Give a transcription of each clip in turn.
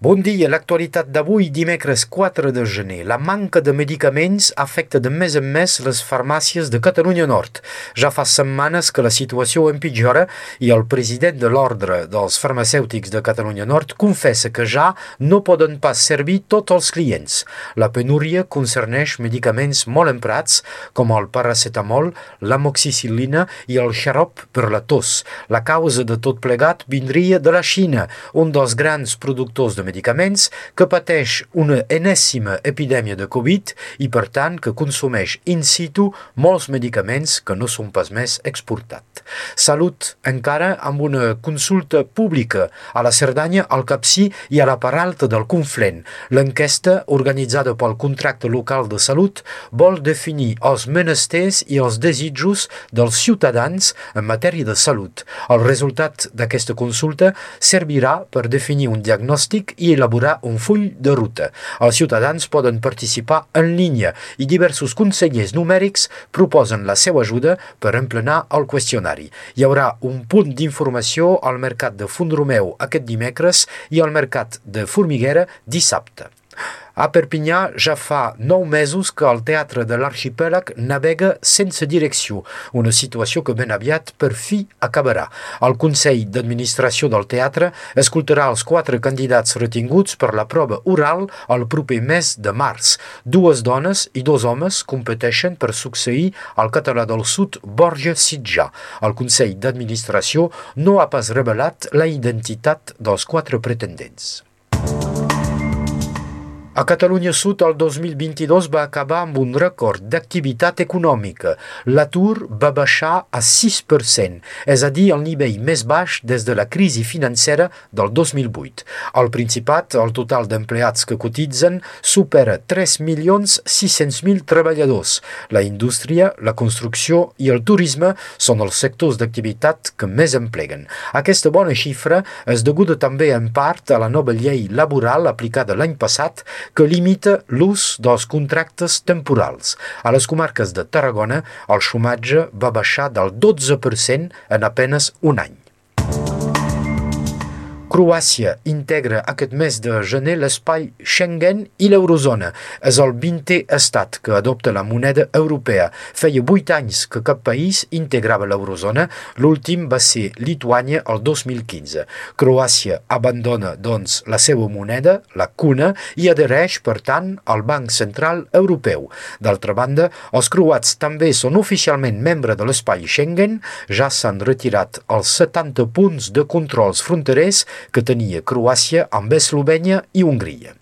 Bon dia, l'actualitat d'avui, dimecres 4 de gener. La manca de medicaments afecta de més en més les farmàcies de Catalunya Nord. Ja fa setmanes que la situació empitjora i el president de l'Ordre dels Farmacèutics de Catalunya Nord confessa que ja no poden pas servir tots els clients. La penúria concerneix medicaments molt emprats com el paracetamol, l'amoxicil·lina i el xarop per la tos. La causa de tot plegat vindria de la Xina, un dels grans productors de que pateix una enèsima epidèmia de Covid i per tant que consumeix in situ molts medicaments que no són pas més exportats. Salut encara amb una consulta pública a la Cerdanya, al Capcí i a la Paralta del Conflent. L'enquesta organitzada pel contracte local de salut vol definir els menesters i els desitjos dels ciutadans en matèria de salut. El resultat d'aquesta consulta servirà per definir un diagnòstic i elaborar un full de ruta. Els ciutadans poden participar en línia i diversos consellers numèrics proposen la seva ajuda per emplenar el qüestionari. Hi haurà un punt d'informació al mercat de Fondromeu aquest dimecres i al mercat de Formiguera dissabte. A Perpinyà ja fa nou mesos que el teatre de l'arxipèlag navega sense direcció, una situació que ben aviat per fi acabarà. El Consell d'Administració del Teatre escoltarà els quatre candidats retinguts per la prova oral el proper mes de març. Dues dones i dos homes competeixen per succeir al català del sud Borja Sitjà. El Consell d'Administració no ha pas revelat la identitat dels quatre pretendents. A Catalunya Sud el 2022 va acabar amb un rècord d'activitat econòmica. L'atur va baixar a 6%, és a dir, el nivell més baix des de la crisi financera del 2008. Al Principat, el total d'empleats que cotitzen supera 3.600.000 treballadors. La indústria, la construcció i el turisme són els sectors d'activitat que més empleguen. Aquesta bona xifra és deguda també en part a la nova llei laboral aplicada l'any passat que limita l'ús dels contractes temporals. A les comarques de Tarragona, el xomatge va baixar del 12% en apenes un any. Croàcia integra aquest mes de gener l'espai Schengen i l'eurozona. És el 20è estat que adopta la moneda europea. Feia vuit anys que cap país integrava l'eurozona, l'últim va ser Lituània el 2015. Croàcia abandona, doncs, la seva moneda, la cuna, i adhereix, per tant, al Banc Central Europeu. D'altra banda, els croats també són oficialment membres de l'espai Schengen, ja s'han retirat els 70 punts de controls fronterers que tenia Croàcia amb Eslovènia i Hongria.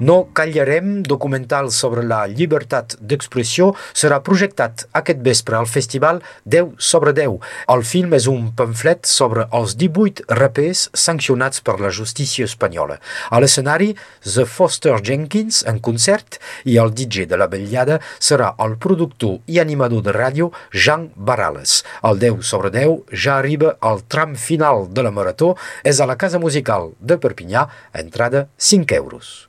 No callarem, documental sobre la llibertat d'expressió, serà projectat aquest vespre al festival 10 sobre 10. El film és un pamflet sobre els 18 rapers sancionats per la justícia espanyola. A l'escenari, The Foster Jenkins en concert i el DJ de la vetllada serà el productor i animador de ràdio Jean Barales. El 10 sobre 10 ja arriba al tram final de la marató, és a la Casa Musical de Perpinyà, entrada 5 euros.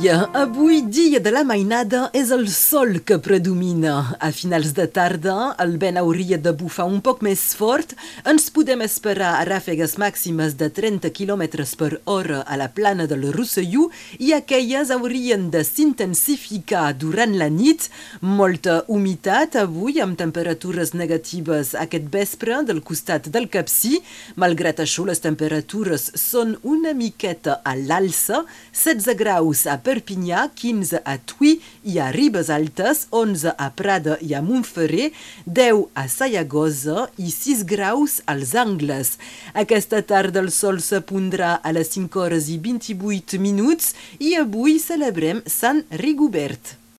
Dia. Avui, dia de la mainada, és el sol que predomina. A finals de tarda, el vent hauria de bufar un poc més fort. Ens podem esperar a ràfegues màximes de 30 km per hora a la plana del Rosselló i aquelles haurien de s'intensificar durant la nit. Molta humitat avui, amb temperatures negatives aquest vespre del costat del Capcí. Malgrat això, les temperatures són una miqueta a l'alça, 16 graus a Perpinyà, 15 a Tui i a Ribes Altes, 11 a Prada i a Montferrer, 10 a Sayagosa i 6 graus als Angles. Aquesta tarda el sol se pondrà a les 5 hores i 28 minuts i avui celebrem Sant Rigobert.